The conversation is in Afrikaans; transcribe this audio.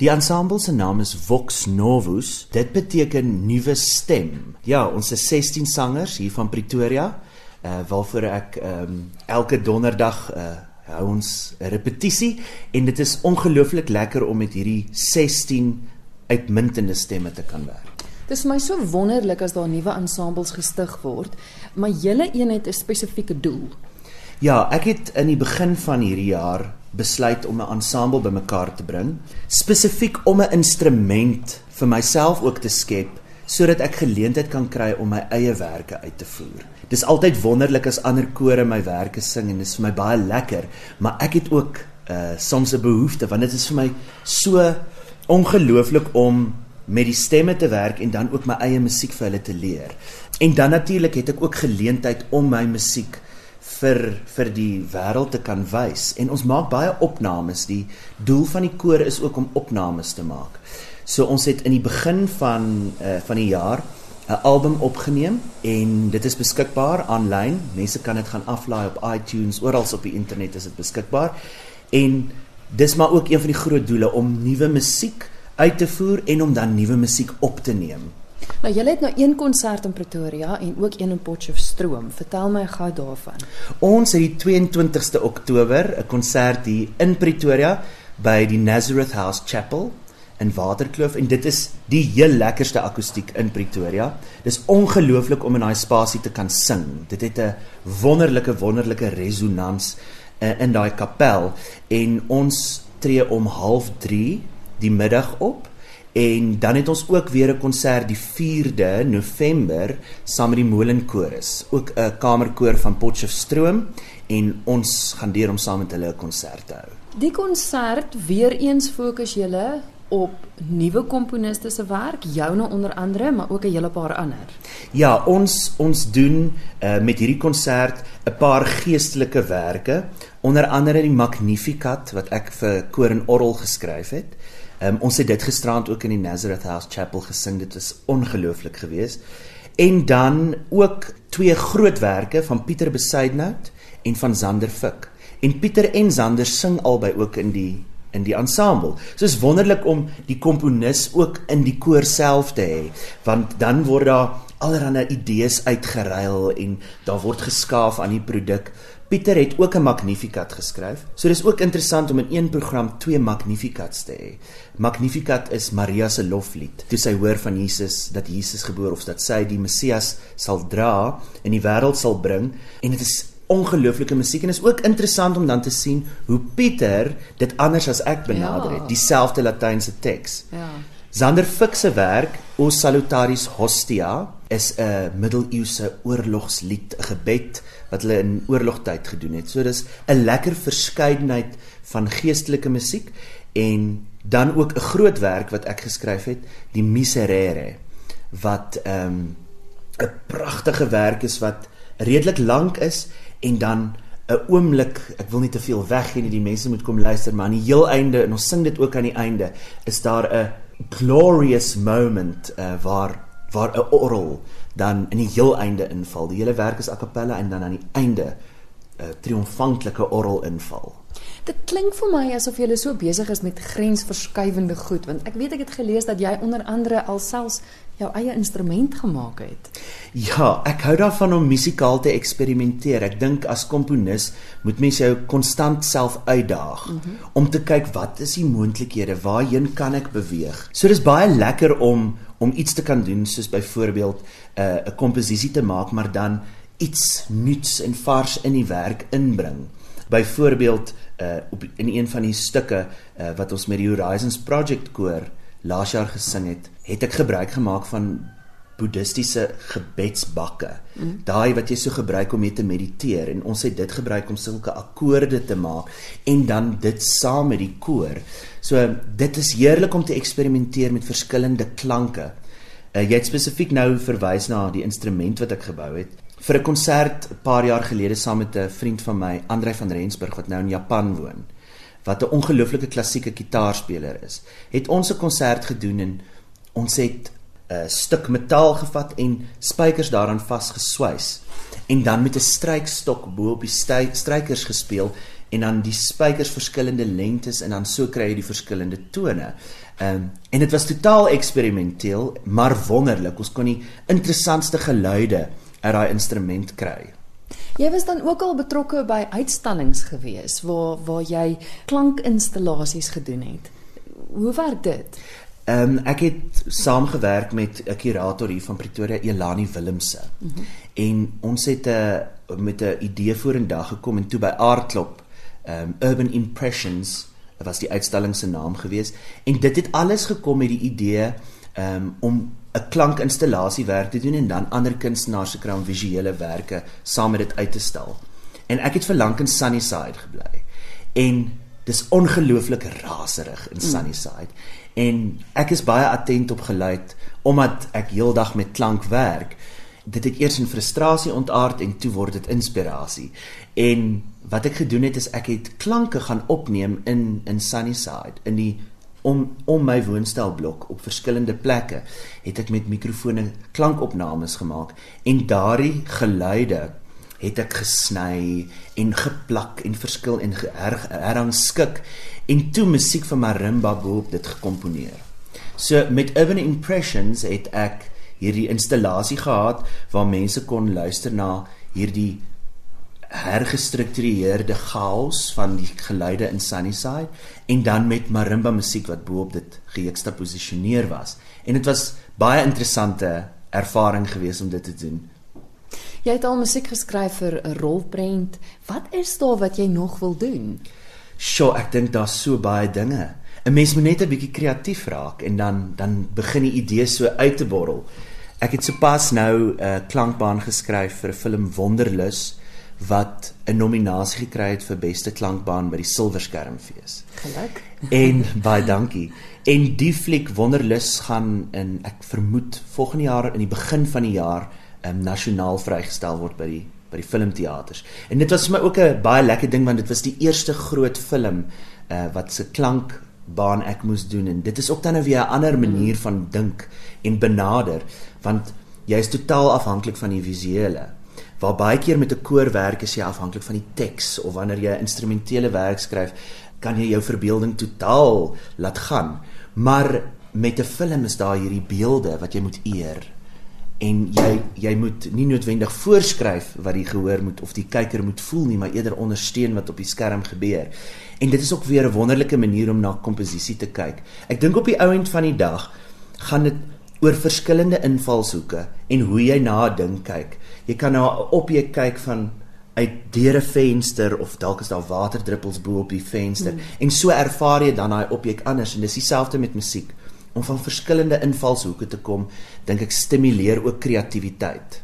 Die ensemble se naam is Vox Novus. Dit beteken nuwe stem. Ja, ons is 16 sangers hier van Pretoria, uh waarvoor ek ehm um, elke donderdag uh hou ons 'n repetisie en dit is ongelooflik lekker om met hierdie 16 uitmuntende stemme te kan werk. Dit is my so wonderlik as daar nuwe ensembles gestig word, maar julle een het 'n spesifieke doel. Ja, ek het in die begin van hierdie jaar besluit om 'n ensemble bymekaar te bring, spesifiek om 'n instrument vir myself ook te skep sodat ek geleentheid kan kry om my eie werke uit te voer. Dis altyd wonderlik as ander kore my werke sing en dit is vir my baie lekker, maar ek het ook uh soms 'n behoefte want dit is vir my so ongelooflik om met die stemme te werk en dan ook my eie musiek vir hulle te leer. En dan natuurlik het ek ook geleentheid om my musiek vir vir die wêreld te kan wys en ons maak baie opnames die doel van die koor is ook om opnames te maak. So ons het in die begin van uh, van die jaar 'n album opgeneem en dit is beskikbaar aanlyn. Mense kan dit gaan aflaai op iTunes, oral op die internet is dit beskikbaar. En dis maar ook een van die groot doele om nuwe musiek uit te voer en om dan nuwe musiek op te neem. Nou julle het nou een konsert in Pretoria en ook een in Potchefstroom. Vertel my gou daarvan. Ons het die 22ste Oktober 'n konsert hier in Pretoria by die Nazareth House Chapel in Waterkloof en dit is die heel lekkerste akoestiek in Pretoria. Dis ongelooflik om in daai spasie te kan sing. Dit het 'n wonderlike wonderlike resonans uh, in daai kapel en ons tree om 0.30 die middag op En dan het ons ook weer 'n konsert die 4de November saam met die Molenkoorus, ook 'n kamerkoor van Potchefstroom en ons gaan deur om saam met hulle 'n konsert te hou. Die konsert weer eens fokus julle op nuwe komponiste se werk, joune onder andere, maar ook 'n hele paar ander. Ja, ons ons doen uh, met hierdie konsert 'n paar geestelike werke, onder andere die Magnificat wat ek vir koor en orgel geskryf het. Um, ons het dit gisterand ook in die Nazareth House Chapel gesing. Dit was ongelooflik geweest. En dan ook twee grootwerke van Pieter Besaidnout en van Zander Fik. En Pieter en Zander sing albei ook in die in die ensemble. So is wonderlik om die komponis ook in die koor self te hê, want dan word daar allerlei idees uitgeruil en daar word geskaaf aan die produk. Pieter het ook 'n Magnificat geskryf. So dis ook interessant om in een program twee Magnificats te hê. Magnificat is Maria se loflied. Toe sy hoor van Jesus dat Jesus gebore of dat sy die Messias sal dra en die wêreld sal bring en dit is ongelooflike musiek en is ook interessant om dan te sien hoe Pieter dit anders as ek benader het, ja. dieselfde latynse teks. Ja. Zander Fik se werk O Salutaris Hostia is 'n middeleeuse oorlogslied, 'n gebed wat hulle in oorlogtyd gedoen het. So dis 'n lekker verskeidenheid van geestelike musiek en dan ook 'n groot werk wat ek geskryf het, die Miserere wat ehm, 'n um, pragtige werk is wat redelik lank is en dan 'n oomblik, ek wil nie te veel weggee nie, die mense moet kom luister, maar aan die heel einde en ons sing dit ook aan die einde, is daar 'n glorious moment uh, waar waar 'n orgel dan in die heel einde inval. Die hele werk is a cappella en dan aan die einde 'n uh, triomfantelike orgel inval. Dit klink vir my asof jy so besig is met grensverskuivende goed, want ek weet ek het gelees dat jy onder andere alselfs jou eie instrument gemaak het. Ja, ek hou daarvan om musikaal te eksperimenteer. Ek dink as komponis moet mens jou konstant self uitdaag mm -hmm. om te kyk wat is die moontlikhede, waarheen kan ek beweeg. So dis baie lekker om om iets te kan doen soos byvoorbeeld 'n uh, 'n komposisie te maak maar dan iets nuuts en vars in die werk inbring. Byvoorbeeld uh op in een van die stukke uh, wat ons met die Horizons Project koor laas jaar gesing het, het ek gebruik gemaak van boeddhistiese gebedsbakke. Mm. Daai wat jy so gebruik om mee te mediteer en ons het dit gebruik om sulke akkoorde te maak en dan dit saam met die koor. So dit is heerlik om te eksperimenteer met verskillende klanke. Uh, jy het spesifiek nou verwys na die instrument wat ek gebou het vir 'n konsert 'n paar jaar gelede saam met 'n vriend van my, Andrei van Rensburg wat nou in Japan woon, wat 'n ongelooflike klassieke kitaarspeler is. Het ons 'n konsert gedoen en ons het 'n stuk metaal gevat en spykers daaraan vasgeswys en dan met 'n strykstok bo op die strykers gespeel en dan die spykers verskillende lengtes en dan so kry jy die verskillende tone. Ehm um, en dit was totaal eksperimenteel, maar wonderlik. Ons kon die interessantste geluide uit daai instrument kry. Jy was dan ook al betrokke by uitstallings gewees waar waar jy klankinstallasies gedoen het. Hoe werk dit? Ehm um, ek het saamgewerk met 'n kurator hier van Pretoria, Elani Willemse. Mm -hmm. En ons het 'n uh, met 'n idee vorendag gekom en toe by Aardklop, ehm um, Urban Impressions was die uitstalling se naam gewees en dit het alles gekom met die idee ehm um, om 'n klankinstallasie werk te doen en dan ander kunstenaars se kraam visuele werke saam met dit uit te stal. En ek het vir lank in Sunnyside gebly. En dis ongelooflik raserig in. Sunnyside. Mm en ek is baie attent op geluid omdat ek heeldag met klank werk dit het eers in frustrasie ontaard en toe word dit inspirasie en wat ek gedoen het is ek het klanke gaan opneem in in Sunnyside in die om om my woonstelblok op verskillende plekke het ek met mikrofone klankopnames gemaak en daardie geluide het ek gesny en geplak en verskil en herrangskik en toe musiek van marimba boop dit gekomponeer. So met Urban Impressions het ek hierdie installasie gehad waar mense kon luister na hierdie hergestruktureerde chaos van die geluide in Sunnyside en dan met marimba musiek wat boop dit gejuxtaposisioneer was. En dit was baie interessante ervaring geweest om dit te doen. Jy het al musiek geskryf vir 'n rolprent. Wat is daar wat jy nog wil doen? Sjoe, ek dink daar's so baie dinge. 'n Mens moet net 'n bietjie kreatief raak en dan dan begin die idees so uit te borrel. Ek het sopas nou 'n uh, klankbaan geskryf vir 'n film Wonderlus wat 'n nominasie gekry het vir beste klankbaan by die Silverskermfees. Geluk. En baie dankie. En die fliek Wonderlus gaan in ek vermoed volgende jaar in die begin van die jaar um, nasionaal vrygestel word by die by die filmteaters. En dit was vir my ook 'n baie lekker ding want dit was die eerste groot film uh wat se klankbaan ek moes doen en dit is ook dan nou weer 'n ander manier van dink en benader want jy is totaal afhanklik van die visuele. Waar baie keer met 'n koor werk is jy afhanklik van die teks of wanneer jy instrumentele werk skryf, kan jy jou verbeelding totaal laat gaan. Maar met 'n film is daar hierdie beelde wat jy moet eer en jy jy moet nie noodwendig voorskryf wat die gehoor moet of die kyker moet voel nie, maar eerder ondersteun wat op die skerm gebeur. En dit is ook weer 'n wonderlike manier om na komposisie te kyk. Ek dink op die ou end van die dag gaan dit oor verskillende invalshoeke en hoe jy na 'n ding kyk. Jy kan na 'n objek kyk van uit deur 'n venster of dalk is daar waterdruppels bo op die venster mm. en so ervaar jy dan daai objek anders en dis dieselfde met musiek om van verskillende invalshoeke te kom, dink ek stimuleer ook kreatiwiteit.